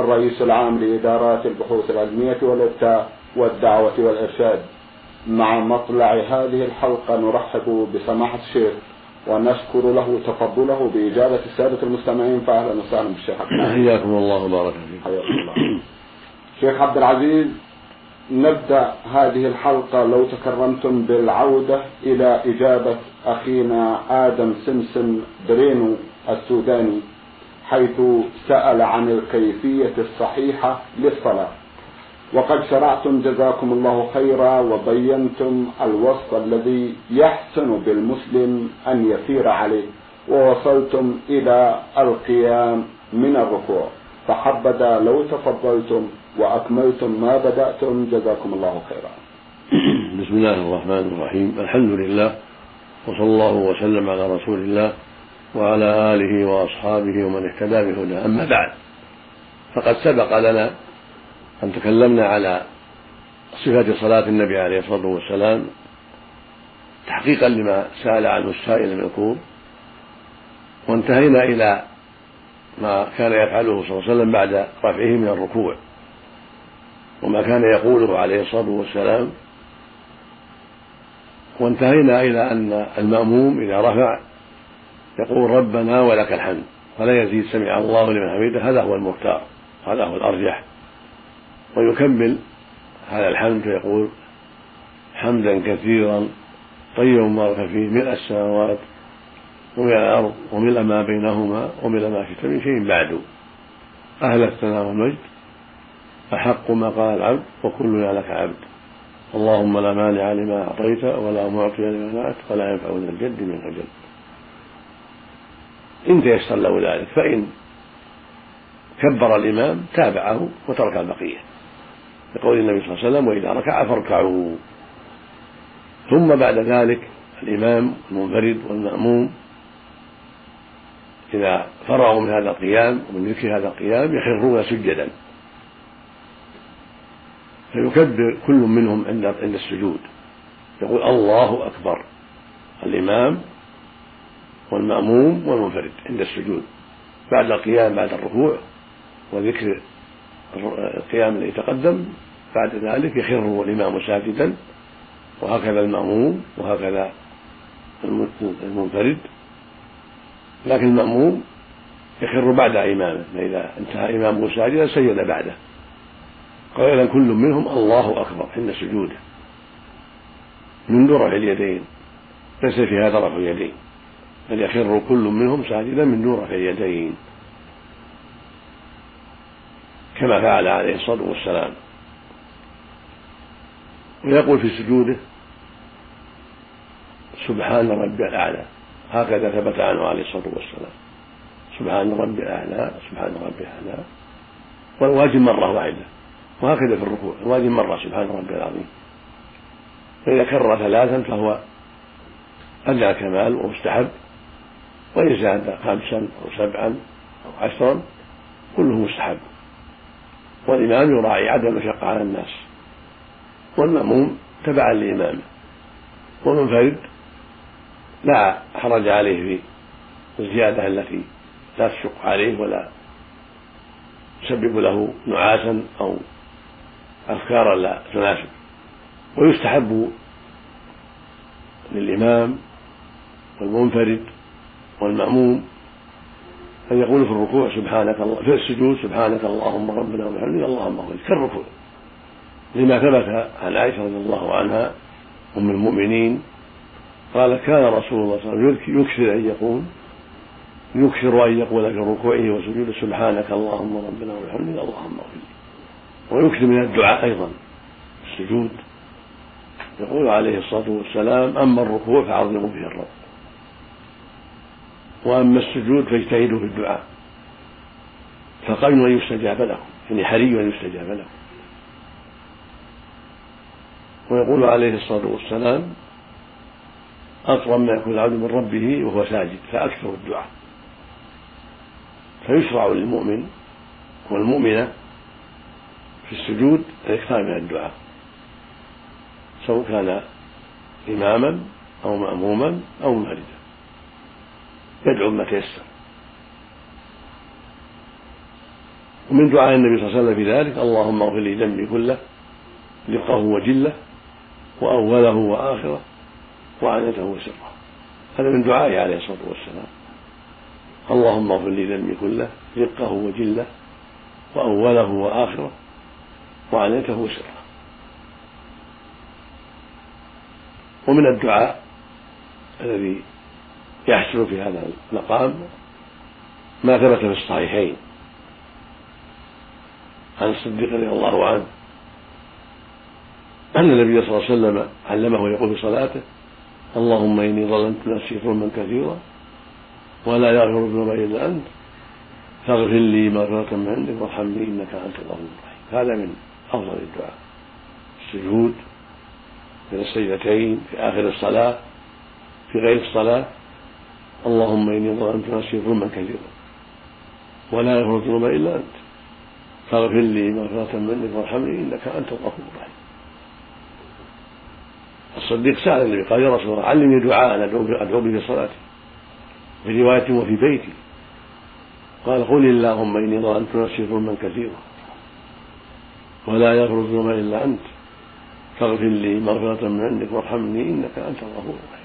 الرئيس العام لإدارات البحوث العلمية والإفتاء والدعوة والإرشاد. مع مطلع هذه الحلقة نرحب بسماحة الشيخ ونشكر له تفضله بإجابة السادة المستمعين. فأهلا وسهلا بالشيخ حياكم الله وبارك فيكم. حياكم الله. شيخ عبد العزيز نبدأ هذه الحلقة لو تكرمتم بالعودة إلى إجابة أخينا آدم سمسم برينو السوداني. حيث سأل عن الكيفية الصحيحة للصلاة. وقد شرعتم جزاكم الله خيرا وبينتم الوصف الذي يحسن بالمسلم أن يسير عليه ووصلتم إلى القيام من الركوع. فحبذا لو تفضلتم وأكملتم ما بدأتم جزاكم الله خيرا. بسم الله الرحمن الرحيم. الحمد لله وصلى الله وسلم على رسول الله. وعلى آله وأصحابه ومن اهتدى بهداه. أما بعد فقد سبق لنا أن تكلمنا على صفة صلاة النبي عليه الصلاة والسلام تحقيقا لما سأل عنه السائل المذكور وانتهينا إلى ما كان يفعله صلى الله عليه وسلم بعد رفعه من الركوع. وما كان يقوله عليه الصلاة والسلام وانتهينا إلى أن المأموم إذا رفع يقول ربنا ولك الحمد ولا يزيد سمع الله لمن حمده. هذا هو المختار هذا هو الأرجح. ويكمل هذا الحمد فيقول حمدا كثيرا طيبا مباركا فيه ملء السماوات وملء الأرض وملء ما بينهما وملء ما شئت من شيء بعد. أهل الثناء والمجد أحق ما قال العبد وكلنا لك عبد. اللهم لا مانع لما أعطيت ولا معطي لما منعت ولا ينفع ذا الجد منك الجد. إن تيسر له ذلك فإن كبر الإمام تابعه وترك البقية لقول النبي صلى الله عليه وسلم وإذا ركع فاركعوا. ثم بعد ذلك الإمام المنفرد والمأموم إذا فرغوا من هذا القيام ومن ذكر هذا القيام يخرون سجدا. فيكبر كل منهم عند عند السجود. يقول الله أكبر. الإمام والمأموم والمنفرد عند السجود بعد القيام بعد الركوع وذكر القيام الذي تقدم بعد ذلك يخر الإمام ساجدا وهكذا المأموم وهكذا المنفرد. لكن المأموم يخر بعد إمامه فإذا انتهى إمامه ساجدا سجد بعده. قائلا كل منهم الله أكبر عند سجوده. من رفع اليدين ليس في هذا رفع اليدين. بل يخر كل منهم ساجدا من رفع اليدين. كما فعل عليه الصلاة والسلام. ويقول في سجوده سبحان ربي الأعلى. هكذا ثبت عنه عليه الصلاة والسلام. سبحان ربي الأعلى سبحان ربي الأعلى. والواجب مرة واحدة. وهكذا في الركوع. الواجب مرة سبحان ربي العظيم. فإذا كرر ثلاثا فهو أدنى الكمال ومستحب. وإن زاد خمسا أو سبعا أو عشرا كله مستحب. والإمام يراعي عدم المشقة على الناس. والمأموم تبعا لإمامه والمنفرد لا حرج عليه في الزيادة التي لا تشق عليه ولا تسبب له نعاسا أو أفكارا لا تناسب. ويستحب للإمام والمنفرد والمأموم أن يقول في الركوع سبحانك الله في السجود سبحانك اللهم ربنا وبحمدك اللهم اغفر كالركوع. لما ثبت عن عائشة رضي الله عنها أم المؤمنين قال كان رسول الله صلى الله عليه وسلم يكثر أن يقول يكثر أن يقول في ركوعه وسجوده سبحانك اللهم ربنا وبحمدك اللهم اغفر. ويكثر من الدعاء أيضا. السجود يقول عليه الصلاة والسلام أما الركوع فعظموا فيه الرب. وأما السجود فاجتهدوا في الدعاء. فقبلوا أن يستجاب لكم يعني حري أن يستجاب له. ويقول عليه الصلاة والسلام أقرب ما يكون العبد من ربه وهو ساجد فأكثر الدعاء. فيشرع للمؤمن والمؤمنة في السجود الإكثار من الدعاء سواء كان إماما أو مأموما أو منفردا يدعو ما تيسر. ومن دعاء النبي صلى الله عليه وسلم في ذلك اللهم اغفر لي ذنبي كله دقه وجله وأوله وآخره وعنته وسره. هذا من دعائه عليه الصلاة والسلام. اللهم اغفر لي ذنبي كله دقه وجله وأوله وآخره وعنته وسره. ومن الدعاء الذي يحصل في هذا المقام ما ثبت في الصحيحين. عن الصديق رضي الله عنه أن النبي صلى الله عليه وسلم علمه يقول في صلاته اللهم إني ظلمت نفسي ظلما كثيرا ولا يغفر الذنوب إلا أنت فاغفر لي مغفرة من عندك وارحمني إنك أنت الغفور الرحيم. هذا من أفضل الدعاء. السجود بين السجدتين في آخر الصلاة في غير الصلاة اللهم إني ظلمت نفسي ظلما كثيرا. ولا يغفر الذنوب إلا أنت. فاغفر لي مغفرة منك وارحمني إنك أنت الغفور الرحيم. الصديق سأل النبي قال يا رسول الله علمني دعاء أدعو به في صلاتي. في رواية وفي بيتي. قال قل اللهم إني ظلمت نفسي ظلما كثيرا. ولا يغفر الذنوب إلا أنت. فاغفر لي مغفرة من عندك وارحمني إنك أنت الغفور الرحيم.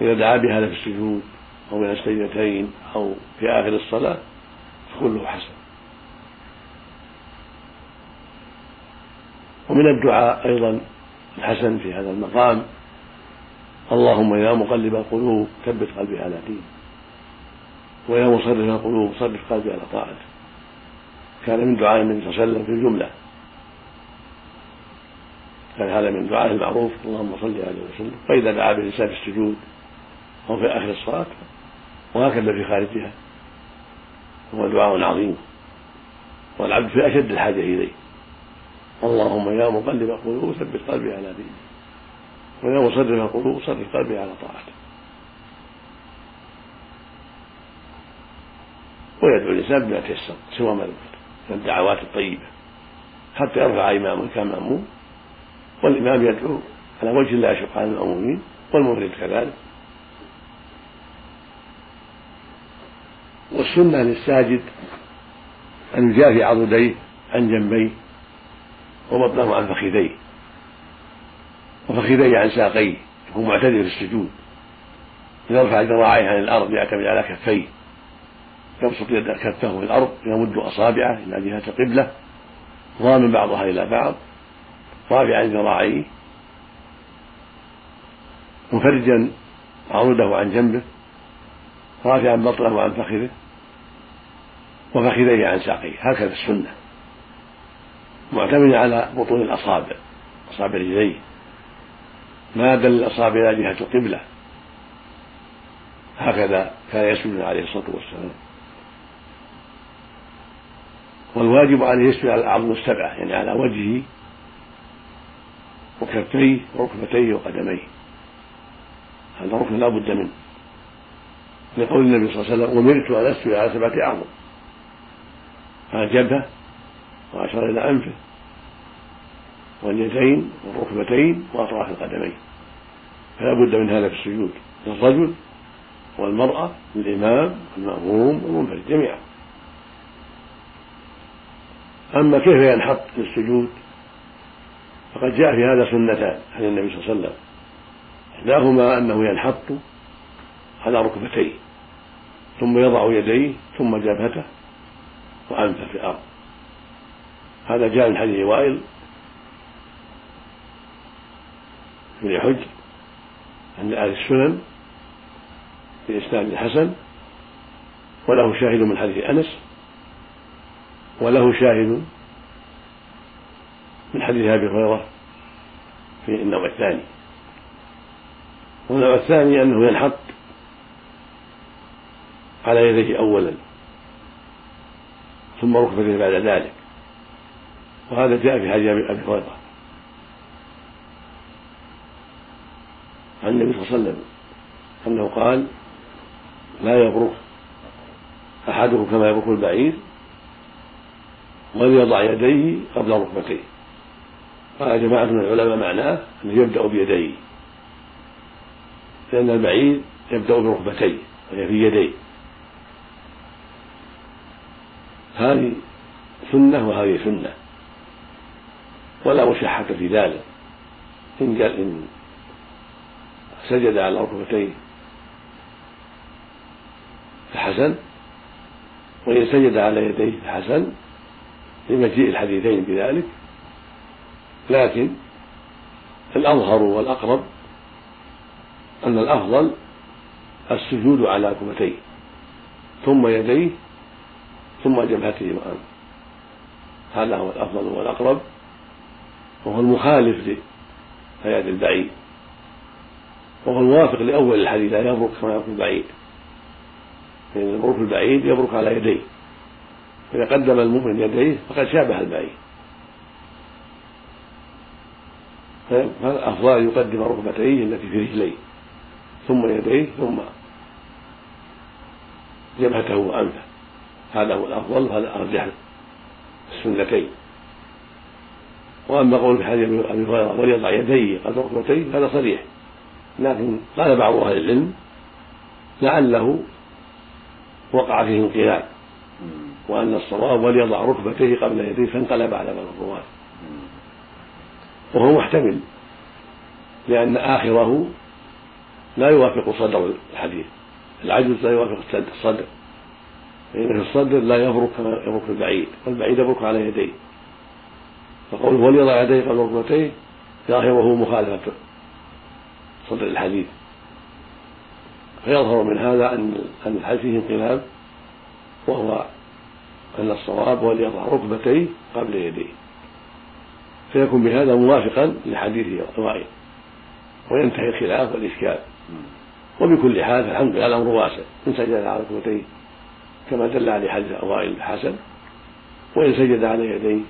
إذا دعا بهذا في السجود أو بين السجدتين أو في آخر الصلاة فكله حسن. ومن الدعاء أيضا الحسن في هذا المقام. اللهم يا مقلب القلوب ثبت قلبي على دينك. ويا مصرف القلوب صرف قلبي على طاعتك. كان من دعاء النبي صلى الله عليه وسلم في الجملة. كان هذا من دعائه المعروف. اللهم صل عليه وسلم. فإذا دعا بالإنسان في السجود أو في آخر الصلاة وهكذا في خارجها. هو دعاء عظيم. والعبد في أشد الحاجة إليه. اللهم يا مقلب القلوب ثبت قلبي على دينك. ويا مصرف القلوب صرف قلبي على طاعتك. ويدعو الإنسان بما تيسر سوى ما ذكر من الدعوات الطيبة. حتى يرفع إمامه كمأموم والإمام يدعو على وجه لا يشق على المأمومين والمنفرد كذلك. والسنة للساجد أن يجافي عضديه عن جنبيه وبطنه عن فخذيه وفخذيه عن ساقيه يكون معتدل في السجود. يرفع ذراعيه عن الأرض يعتمد على كفيه. يبسط يد كفه في الأرض يمد أصابعه إلى جهة القبلة ضامن بعضها إلى بعض. رافعا ذراعيه مفرجا عروده عن جنبه. رافعا بطنه عن فخذه. وفخذيه عن ساقيه. هكذا السنة. معتمدا على بطون الأصابع أصابع رجليه ما دل الأصابع إلى جهة القبلة. هكذا كان يسجد عليه الصلاة والسلام. والواجب عليه يسجد على الأعظم السبعة يعني على وجهه وكفيه وركبتيه وقدميه. هذا ركن لا بد منه. لقول النبي صلى الله عليه وسلم أمرت أن أسجد على سبعة أعظم على الجبهة وأشار إلى أنفه واليدين والركبتين وأطراف القدمين. فلا بد من هذا في السجود. للرجل والمرأة للإمام والمأموم والمنفرد جميعا. أما كيف ينحط في السجود؟ فقد جاء في هذا سنتان عن النبي صلى الله عليه وسلم. إحداهما أنه ينحط على ركبتيه ثم يضع يديه ثم جبهته وأنفه في الأرض. هذا جاء من حديث وائل بن حج عند أهل السنن في إسناد الحسن وله شاهد من حديث أنس وله شاهد من حديث أبي هريرة في النوع الثاني. والنوع الثاني أنه ينحط على يديه أولا. ثم ركبتيه بعد ذلك. وهذا جاء في حديث أبي هريرة. عن النبي صلى الله عليه وسلم أنه قال لا يبرك أحدكم كما يبرك البعير وليضع يديه قبل ركبتيه. قال جماعة من العلماء معناه أنه يبدأ بيديه لأن البعير يبدأ بركبتيه وهي في يديه. هذه سنة وهذه سنة. ولا مشحة في ذلك. إن قال إن سجد على ركبتيه فحسن وإن سجد على يديه فحسن لمجيء الحديثين بذلك. لكن الأظهر والأقرب أن الأفضل السجود على ركبتيه ثم يديه ثم جبهته وأنفه هذا هو الأفضل والأقرب وهو المخالف لحياة البعيد وهو الموافق لأول الحديث لا يبرك كما يبرك البعيد لأن البرك البعيد يبرك على يديه. إذا قدم المؤمن يديه فقد شابه البعيد فالأفضل أن يقدم ركبتيه التي في رجليه ثم يديه ثم جبهته وأنفه هذا هو الأفضل وهذا أرجح السنتين. وأما قول في حديث أبي هريرة وليضع يديه قبل ركبتيه هذا صريح. لكن قال بعض أهل العلم لعله وقع فيه انقلاب وأن الصواب وليضع ركبتيه قبل يديه فانقلب على بعض الرواة. وهو محتمل لأن آخره لا يوافق صدر الحديث العجز لا يوافق الصدر فإن في الصدر لا يبرك كما يبرك البعيد والبعيد يبرك على يديه. فقوله وليضع يديه قبل ركبتيه؟ ظاهره مخالفة صدر الحديث. فيظهر من هذا أن أن الحديث فيه انقلاب وهو أن الصواب وليضع ركبتيه قبل يديه. فيكون بهذا موافقا لحديث وائل وينتهي الخلاف والإشكال. وبكل حال فالحمد لله الأمر واسع. إن سجد على ركبتيه كما دل عليه حديث وائل الحسن وإن سجد على يديه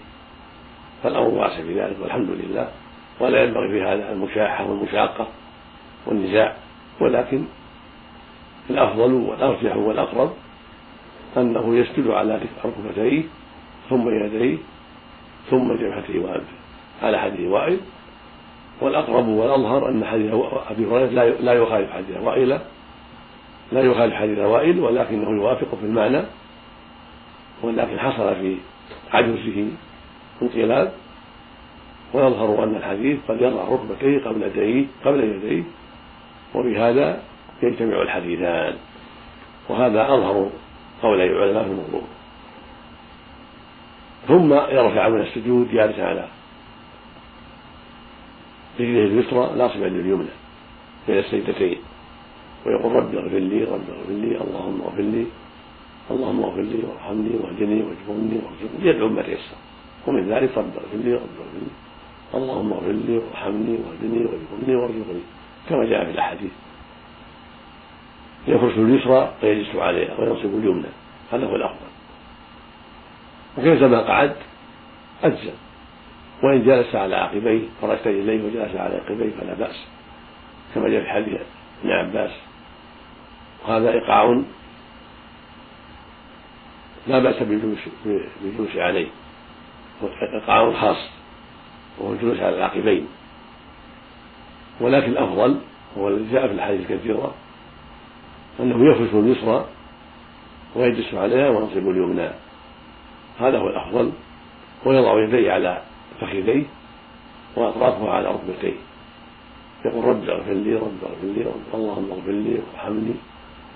فالأمر واسع في ذلك والحمد لله ولا ينبغي في هذا المشاحة والمشاقة والنزاع ولكن الأفضل والأرجح والأقرب أنه يسجد على ركبتيه ثم يديه ثم جبهته وأنفه. على حديث وائل والأقرب والأظهر أن حديث أبي هريرة لا يخالف حديث وائل لا يخالف حديث وائل ولكنه يوافق في المعنى ولكن حصل في عجزه انقلاب ويظهر أن الحديث قد يضع ركبتيه قبل يديه قبل يديه وبهذا يجتمع الحديثان. وهذا أظهر قول العلماء في الموضوع. ثم يرفع من السجود جالسا على رجله اليسرى ناصبا لليمنى بين السجدتين. ويقول رب اغفر لي رب اغفر لي اللهم اغفر لي اللهم اغفر لي وارحمني واهدني واجبرني وارزقني يدعو ما تيسر ومن ذلك رب اغفر لي رب اغفر لي. اللهم اغفر لي وارحمني واهدني واجبرني وارزقني كما جاء في الأحاديث. يفرش اليسرى ويجلس عليها وينصب اليمنى. هذا هو الأفضل. وكيفما قعد؟ اجزم وإن جلس على عقبيه فرشت إليه وجلس على عقبيه فلا بأس. كما جاء في حديث ابن عباس. وهذا إيقاع لا بأس بالجلوس عليه. إيقاع خاص وهو الجلوس على العقبين. ولكن الأفضل هو الذي جاء في الحديث الكثيرة أنه يفرش اليسرى ويجلس عليها وينصب اليمنى. هذا هو الأفضل. ويضع يديه على فخذيه وأطرافه على ركبتيه. يقول رب اغفر لي رب اغفر لي اللهم اغفر لي وارحمني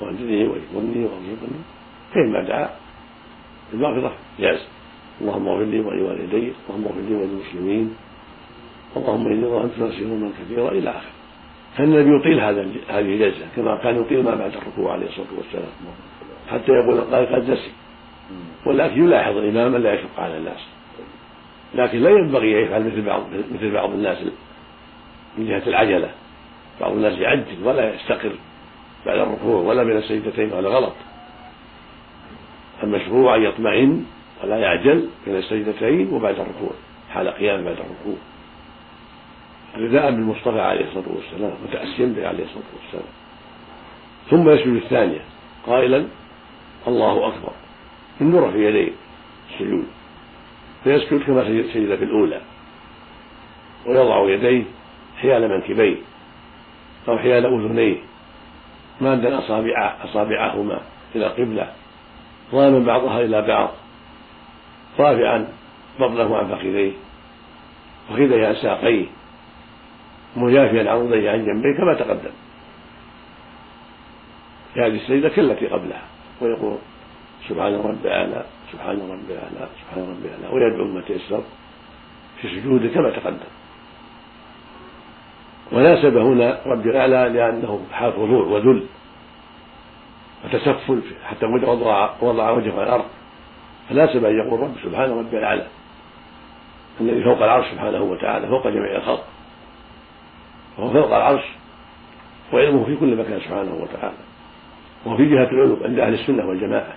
واهدني واجبرني وارزقني فيما دعا بالمغفرة جاز اللهم اغفر لي ولوالدي اللهم اغفر لي وللمسلمين اللهم إني ظلمت نفسي ظلما كثيرا إلى آخره. فالنبي يطيل هذا هذه الجلسة كما كان يطيل ما بعد الركوع عليه الصلاة والسلام. حتى يقول القائل قد نسي ولكن يلاحظ الإمام لا يشق على الناس. لكن لا ينبغي أن يفعل مثل بعض مثل بعض الناس من جهة العجلة. بعض الناس يعجل ولا يستقر. بعد الركوع ولا بين السجدتين هذا غلط. المشروع أن يطمئن ولا يعجل بين السجدتين وبعد الركوع حال قيام بعد الركوع. رداء بالمصطفى عليه الصلاة والسلام متأسيا به عليه الصلاة والسلام. ثم يسجد الثانية قائلا الله أكبر. من في يديه السجود فيسجد كما سجد في الأولى. ويضع يديه حيال منكبيه أو حيال أذنيه. مادا اصابع أصابعهما إلى القبلة ضاما بعضها إلى بعض رافعا بطنه عن فخذيه فخذيه عن ساقيه مجافيا عضديه عن جنبيه كما تقدم. في هذه السجدة كالتي قبلها ويقول سبحان رب أعلى سبحان رب أعلى سبحان رب أعلى ويدعو ما تيسر في سجوده كما تقدم. وناسب هنا رب الأعلى لأنه حال خضوع وذل وتسفل حتى وضع وضع وجهه على الأرض. فناسب أن يقول رب سبحان ربي الأعلى الذي فوق العرش سبحانه وتعالى فوق جميع الخلق. وهو فوق العرش وعلمه في كل مكان سبحانه وتعالى. وهو في جهة العلو عند أهل السنة والجماعة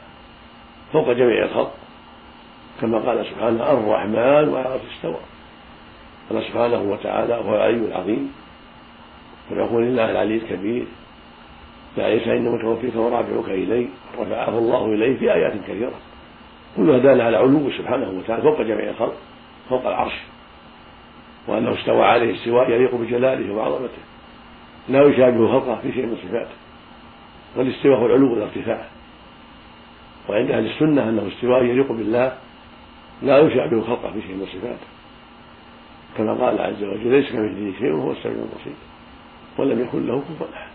فوق جميع الخلق. كما قال سبحانه الرحمن وعلى استوى. قال سبحانه وتعالى هو العلي العظيم. ويقول لله العلي الكبير يا عيسى اني متوفيك ورافعك الي رفعه الله إليه في آيات كثيرة. كلها داله على علو سبحانه وتعالى فوق جميع الخلق فوق العرش. وأنه استوى عليه استواء يليق بجلاله وعظمته. لا يشابه خلقه في شيء من صفاته. والاستواء هو العلو والارتفاع. وعند أهل السنة أنه استواء يليق بالله لا يشابه خلقه في شيء من صفاته. كما قال عز وجل ليس كمثله شيء وهو السميع البصير. ولم يكن له كفوا أحد.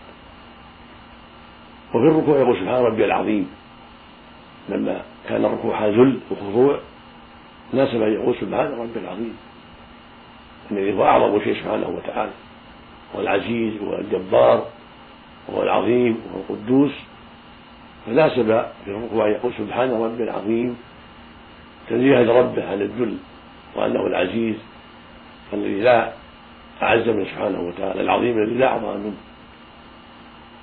وفي الركوع يقول سبحان ربي العظيم. لما كان الركوع ذل وخضوع ناسب ان يقول سبحان ربي العظيم. الذي هو أعظم شيء سبحانه وتعالى. هو العزيز والجبار وهو العظيم وهو القدوس. فناسب في الركوع ان يقول سبحان ربي العظيم. تنزيها لربه عن الذل وأنه العزيز. الذي لا أعز منه سبحانه وتعالى. العظيم الذي لا أعظم منه.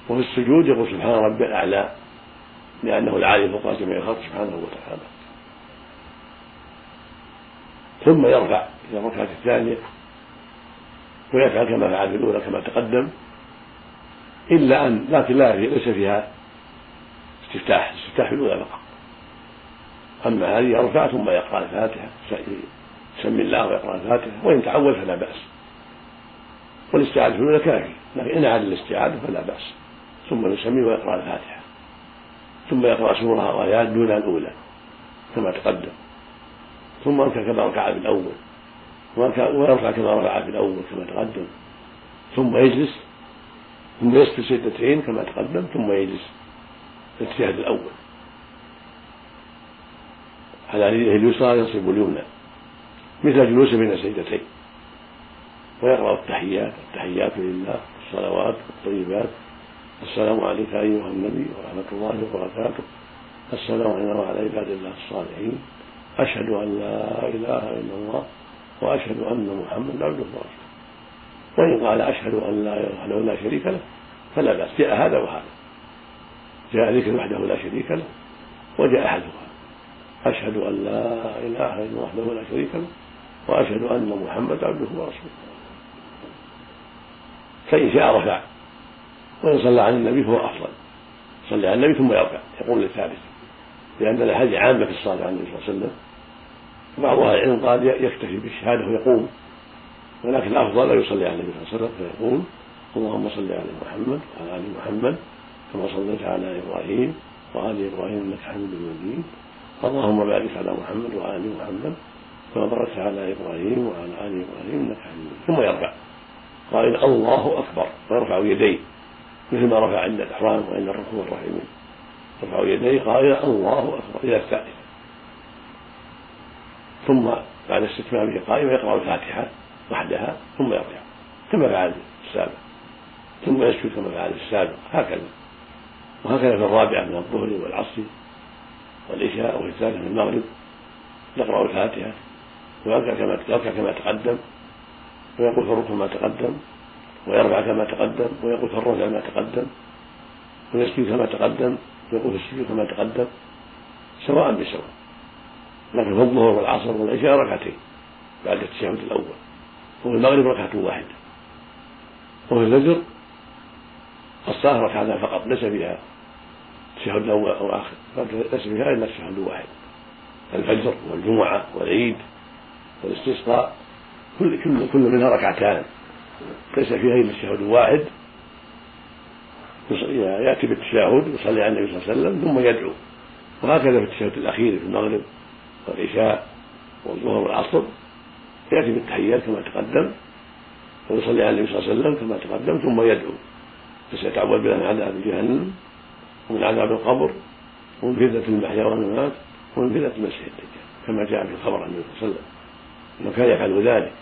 وفي السجود يقول سبحان ربي الأعلى لأنه العالي فوق جميع الخلق سبحانه وتعالى. ثم يرفع إلى الركعة الثانية ويفعل كما فعل في الأولى كما تقدم إلا أن لكن لا ليس فيها استفتاح استفتاح في الأولى فقط. أما هذه يرفع ثم يقرأ الفاتحة يسمي الله ويقرأ الفاتحة وإن تعود فلا بأس. والاستعاذة في الاولى كافي لكن إن اعاد الاستعاذة فلا بأس. ثم يسمي ويقرأ الفاتحة. ثم يقرأ سورة أو ايات دون الأولى كما تقدم. ثم يركع كما ركع في الأول. ويرفع كما رفع في الأول كما تقدم. ثم يجلس. ثم يسجد سجدتين كما تقدم. ثم يجلس الاتجاه الأول. على يده اليسرى ينصب اليمنى. مثل جلوسه بين السجدتين ويقرا التحيات. التحيات لله الصلوات الطيبات. السلام عليك أيها النبي ورحمة الله وبركاته. السلام علينا وعلى عباد الله الصالحين. أشهد أن لا إله إلا الله وأشهد أن محمدا عبده ورسوله. وإن قال أشهد أن لا إله وحده لا شريك له فلا بأس. جاء هذا وهذا. جاء ذكر وحده لا شريك له وجاء أحدها أشهد أن لا إله إلا الله وحده لا شريك له وأشهد أن محمدا عبده ورسوله. فإن شاء رفع. وإن صلى على النبي فهو أفضل. صلى على النبي ثم يرفع يقول للثالث لأن الأحاديث عامة في الصلاة على النبي صلى الله عليه وسلم. بعض أهل العلم قال يكتفي بالشهادة ويقوم. ولكن الافضل أن يصلي على النبي صلى الله عليه وسلم فيقول اللهم صل على محمد وعلى آل محمد كما صليت على إبراهيم وآل إبراهيم إنك حميد مجيد. اللهم بارك على محمد وعلى ال محمد كما باركت على إبراهيم وعلى آل إبراهيم إنك حميد ثم يرفع. قائل الله أكبر. ويرفع يديه مثل ما رفع عند الإحرام وعند الركوع الرحيم. يرفع يديه قائل الله أكبر. إلى الثالثه ثم بعد استتمامه قائما يقرأ الفاتحة وحدها ثم يرجع. كما فعل السابق. ثم يسجد كما فعل السابق. هكذا. وهكذا في الرابعة من الظهر والعصر والعشاء وفي الثالثة من المغرب. يقرأ الفاتحة. ويركع كما يركع كما تقدم. ويقول الركوع ما تقدم ويرفع كما تقدم ويقول في الرفع ما تقدم ويسجد كما تقدم ويقول في السجود كما تقدم سواء بسواء. لكن في الظهر والعصر والعشاء ركعتين بعد التشهد الأول. وفي المغرب ركعة واحدة. وفي الفجر الصلاة ركعتان فقط ليس فيها التشهد الأول أو آخر ليس فيها إلا التشهد الواحد. الفجر والجمعة والعيد والاستسقاء كل كل كل منها ركعتان. ليس فيها الا التشهد الواحد يأتي بالتشهد يصلي على النبي صلى الله عليه وسلم ثم يدعو. وهكذا في التشهد الأخير في المغرب والعشاء والظهر والعصر. يأتي بالتحيات كما تقدم ويصلي على النبي صلى الله عليه وسلم كما تقدم ثم يدعو. فسيتعوذ بالله من عذاب جهنم ومن عذاب القبر ومن فتنة المحيا والممات ومن فتنة المسيح الدجال كما جاء في الخبر عن النبي صلى الله عليه وسلم. إنه كان يفعل ذلك.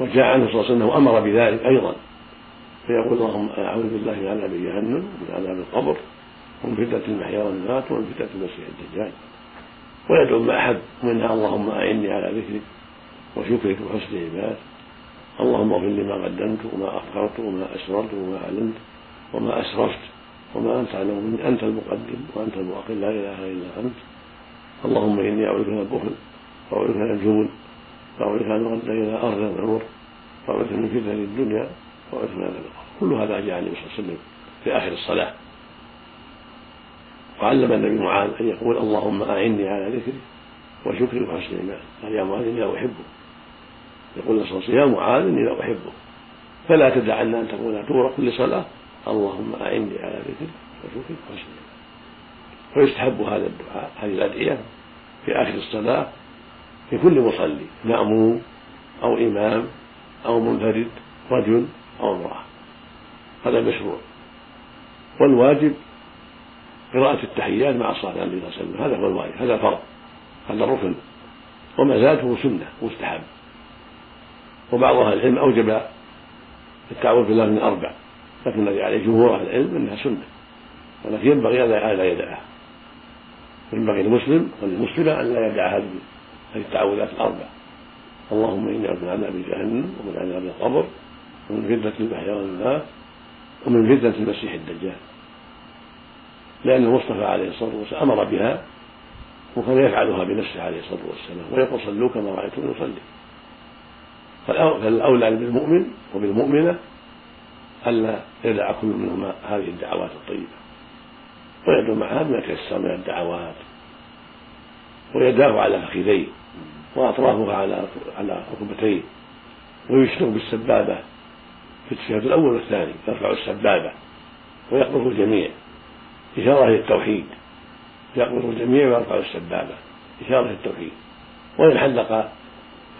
وجاء عنه صلى الله عليه وسلم أنه أمر بذلك أيضا. فيقول اللهم أعوذ بالله من عذاب جهنم ومن عذاب القبر ومن فتنة المحيا والممات ومن فتنة المسيح الدجال. ويدعو ما احب منها اللهم أعني على ذكرك وشكرك وحسن عبادك اللهم اغفر لي ما قدمت وما أخرت وما أسررت وما أعلنت وما أسرفت وما أنت أعلم مني أنت المقدم وأنت المؤخر لا إله إلا أنت. اللهم إني أعوذ من البخل واعوذ من الجبن واعوذ ان ارد إلى ارض العمر واعوذ من فتن الدنيا واعوذ من عذاب كل هذا جاء النبي صلى الله عليه وسلم في آخر الصلاة. وعلم النبي معاذ أن يقول اللهم أعني على ذكري وشكري وحسن عبادتي قال يا معاذ إني لا احبه يقول صلى الله عليه وسلم يا معاذ إني لا احبه فلا تدعن أن تقول دور كل صلاه اللهم أعني على ذكرك وشكرك وحسن فيستحب هذا الدعاء هذه الأدعية في آخر الصلاة. في كل مصلي مأموم أو إمام أو منفرد رجل أو امرأة. هذا مشروع. والواجب قراءة التحيات مع الصلاة على النبي صلى الله عليه وسلم. هذا هو الواجب هذا فرض هذا الركن وما هو سنة مستحب. وبعض أهل العلم أوجب التعوذ بالله من أربع. لكن الذي عليه جمهور أهل العلم أنها سنة. ولكن ينبغي ألا يدعها. ينبغي للمسلم وللمسلمة أن لا يدع هذه التعوذات الأربع اللهم إني أعوذ من عذاب جهنم ومن عذاب القبر ومن فتنة المحيا والممات ومن فتنة المسيح الدجال. لأن المصطفى عليه الصلاة والسلام أمر بها وكان يفعلها بنفسه عليه الصلاة والسلام ويقول صلوا كما رأيتم يصلي. فالأولى بالمؤمن وبالمؤمنة ألا يدع كل منهما هذه الدعوات الطيبة. ويدعو معها بما تيسر من الدعوات. ويداه على فخذيه وأطرافها على على ركبتيه ويشرق بالسبابة في التشهد الأول والثاني يرفع السبابة ويقبض الجميع إشارة إلى التوحيد يقبض الجميع ويرفع السبابة إشارة إلى التوحيد. وإن حلق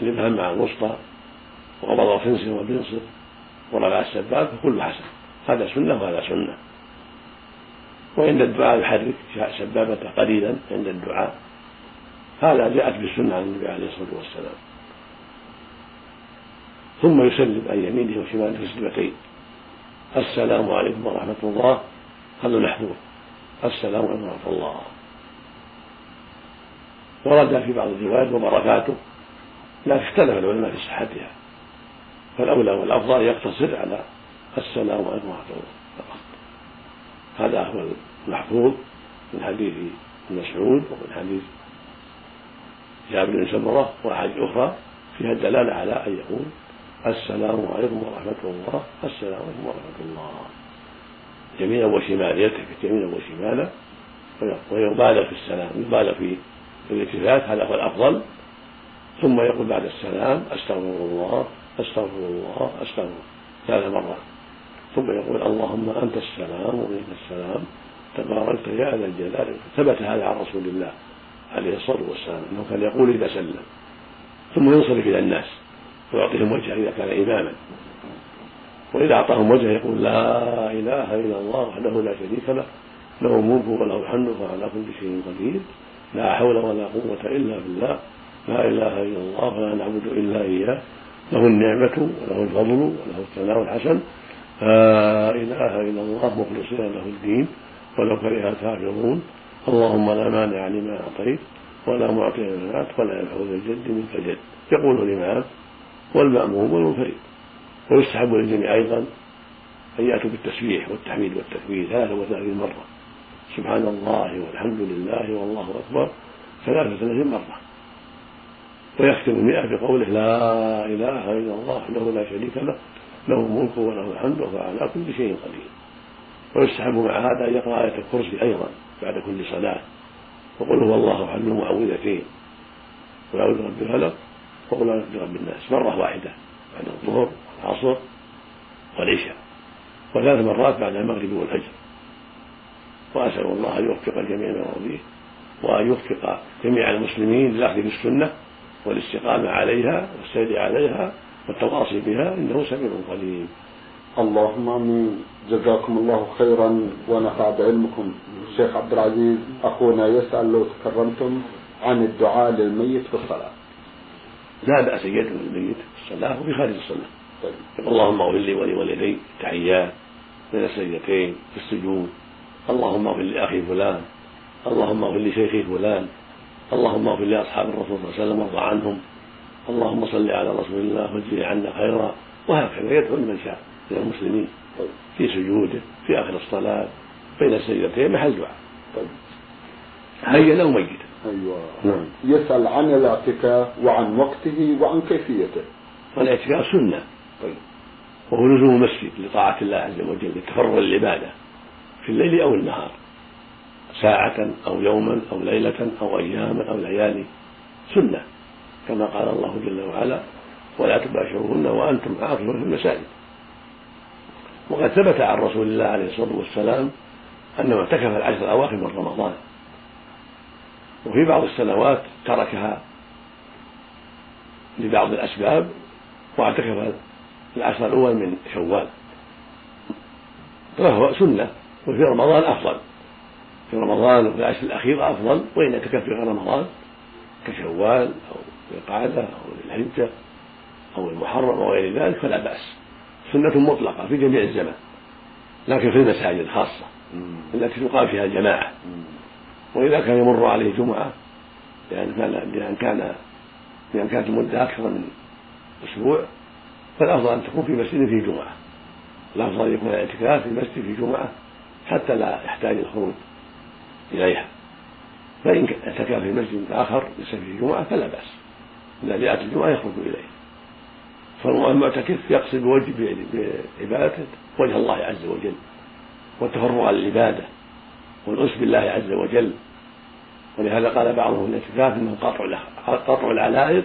الإبهام مع الوسطى وقبض خنصر وبنصر ورفع السباب فكل حسن. هذا سنة وهذا سنة. وعند الدعاء يحرك سبابته قليلا عند الدعاء. هذا جاءت بالسنة عن النبي عليه الصلاة والسلام. ثم يسلم عن يمينه وشماله تسليمتين السلام عليكم ورحمة الله. هذا محذور السلام عليكم ورحمة الله. ورد في بعض الروايات وبركاته. لكن اختلف العلماء في صحتها. فالأولى والأفضل يقتصر على السلام عليكم ورحمة الله فقط. هذا هو المحفوظ من حديث ابن مسعود ومن حديث جابر بن سمرة وأحاديث أخرى فيها الدلالة على أن يقول السلام عليكم ورحمة الله السلام عليكم ورحمة الله. يمينا وشمالا يلتفت يمينا وشمالا ويبالغ في السلام يبالغ في الالتفات هذا هو الأفضل. ثم يقول بعد السلام أستغفر الله أستغفر الله أستغفر ثلاث مرات ثم يقول اللهم أنت السلام ومنك السلام تباركت يا ذا الجلال ثبت هذا عن رسول الله. عليه الصلاة والسلام أنه كان يقول إذا سلم ثم ينصرف إلى الناس ويعطيهم وجهه إذا كان إماما. وإذا أعطاهم وجهه يقول لا إله إلا الله وحده لا شريك له له الملك وله الحمد وهو على كل شيء قدير. لا حول ولا قوة إلا بالله لا إله إلا الله ولا نعبد إلا إياه. له النعمة وله الفضل وله الثناء الحسن. لا إله إلا الله مخلصين له الدين ولو كره الكافرون. اللهم لا مانع لما أعطيت ولا معطي لما ولا ينفع ذا الجد منك الجد يقول الإمام والمأموم والمنفرد. ويستحب للجميع أيضا أن يأتوا بالتسبيح والتحميد والتكبير 33 مرة. سبحان الله والحمد لله والله أكبر. ثلاثة وثلاثين مرة. ويختم المئة بقوله لا إله إلا الله وحده لا شريك له. له الملك وله الحمد وهو على كل شيء قدير. ويستحب مع هذا أن يقرأ آية الكرسي أيضا. بعد كل صلاة. وقل هو الله أحد المعوذتين. قل أعوذ برب الفلق وقل أعوذ برب الناس. مرة واحدة بعد الظهر والعصر والعشاء. وثلاث مرات بعد المغرب والفجر. وأسأل الله أن يوفق الجميع ما فيه وأن يوفق جميع المسلمين للأخذ بالسنة والاستقامة عليها والسير عليها والتواصي بها إنه سميع قريب. اللهم آمين. جزاكم الله خيرا ونفع بعلمكم الشيخ عبد العزيز أخونا يسأل لو تكرمتم عن الدعاء للميت في الصلاة. لا بأس يدعو للميت في الصلاة وفي خارج الصلاة. طيب. اللهم اغفر لي ولوالدي تحيات بين السجدتين في السجود. اللهم اغفر لأخي فلان. اللهم اغفر لشيخي فلان. اللهم اغفر لأصحاب الرسول صلى الله عليه وسلم وارض عنهم. اللهم صل على رسول الله واجزه عنا خيرا. وهكذا يدعو لمن شاء. من المسلمين في سجوده في آخر الصلاة بين السجدتين محل دعاء. طيب. حيا أو ميتا أيوه. نعم. يسأل عن الاعتكاف وعن وقته وعن كيفيته. والاعتكاف سنة. طيب. وهو لزوم المسجد لطاعة الله عز وجل لتفرغ العبادة في الليل أو النهار. ساعة أو يوما أو ليلة أو أياما أو ليالي. سنة. كما قال الله جل وعلا ولا تباشروهن وأنتم عاقلون في المساجد. وقد ثبت عن رسول الله عليه الصلاة والسلام أنه اعتكف العشر الأواخر من رمضان. وفي بعض السنوات تركها لبعض الأسباب واعتكف العشر الأول من شوال. فهو سنة وفي رمضان أفضل. في رمضان وفي العشر الأخير أفضل وإن اعتكف في رمضان كشوال أو القعدة أو ذي الحجة أو المحرم أو غير ذلك فلا بأس. سنة مطلقة في جميع الزمان لكن في المساجد الخاصة التي تقام فيها الجماعة وإذا كان يمر عليه جمعة لأن كان لأن كان لأن كانت المدة أكثر من أسبوع فالأفضل أن تكون في مسجد فيه جمعة. الأفضل أن يكون الاعتكاف في مسجد في جمعة حتى لا يحتاج الخروج إليها. فإن اعتكف في مسجد آخر ليس فيه جمعة فلا بأس. إذا جاءت الجمعة يخرج إليه. فالمعتكف يقصد بوجه بعبادته وجه الله عز وجل والتفرغ على العبادة والأنس بالله عز وجل. ولهذا قال بعضهم الاعتكاف انه قطع قطع العلائق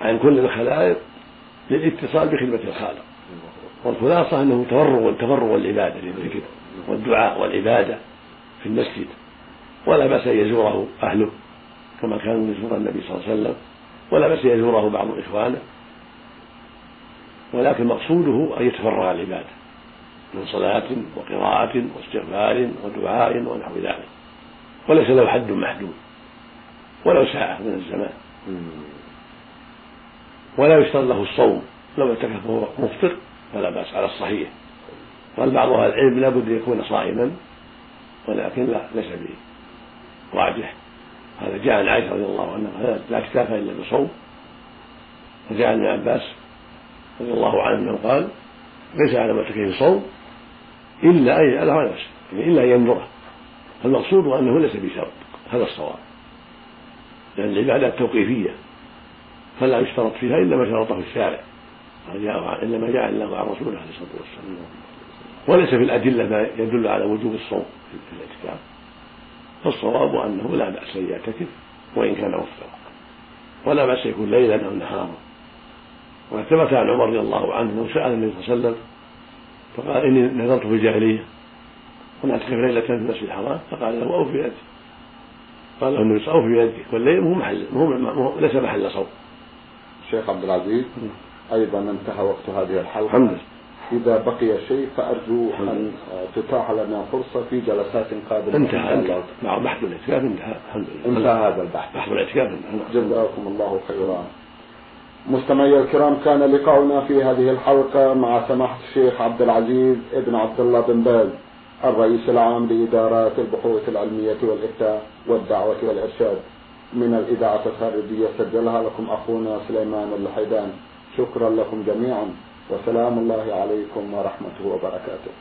عن كل الخلائق للاتصال بخدمة الخالق. والخلاصة أنه تفرغ تفرغ العبادة للذكر والدعاء والعبادة في المسجد. ولا بأس أن يزوره أهله كما كانوا يزور النبي صلى الله عليه وسلم. ولا بأس أن يزوره بعض إخوانه. ولكن مقصوده أن يتفرغ العبادة من صلاة وقراءة واستغفار ودعاء ونحو ذلك. وليس له حد محدود. ولو ساعة من الزمان. ولا يشترط له الصوم. لو اعتكف وهو مفطر فلا بأس على الصحيح. قال بعض أهل العلم لابد أن يكون صائما ولكن لا ليس به راجح هذا جاء عن عائشة رضي الله عنها لا اعتكاف إلا بصوم. وجاء ابن عباس رضي الله عنه انه قال ليس على معتكف صوم إلا أن يجعله على نفسه يعني إلا أن ينظره فالمقصود أنه ليس بشرط هذا الصواب لأن العبادات توقيفية فلا يشترط فيها إلا ما شرطه الشارع إلا ما جاء الله عن رسوله عليه الصلاة والسلام. وليس في الأدلة ما يدل على وجوب الصوم في الاعتكاف فالصواب أنه لا بأس أن يعتكف وإن كان مفطرا ولا بأس يكون ليلا أو نهارا. وقد ثبت عن عمر رضي الله عنه أنه سأل النبي صلى الله عليه وسلم فقال إني نذرت في الجاهلية. ان اعتكف ليلة في المسجد الحرام؟ فقال له أوفي يدك قال له النبي أوفي يدك والليل مو محل مو ليس محل صوم. شيخ عبد العزيز أيضا انتهى وقت هذه الحلقة. الحمد لله. إذا بقي شيء فأرجو أن تتاح لنا فرصة في جلسات قادمة انتهى مع بحث الاعتكاف انتهى. الحمد لله. انتهى هذا البحث. بحث الاعتكاف انتهى. جزاكم الله خيرا. مستمعي الكرام كان لقاؤنا في هذه الحلقة مع سماحة الشيخ عبد العزيز ابن عبد الله بن باز الرئيس العام لإدارات البحوث العلمية والإفتاء والدعوة والإرشاد. من الإذاعة الخارجية سجلها لكم أخونا سليمان اللحيدان شكرا لكم جميعا وسلام الله عليكم ورحمته وبركاته.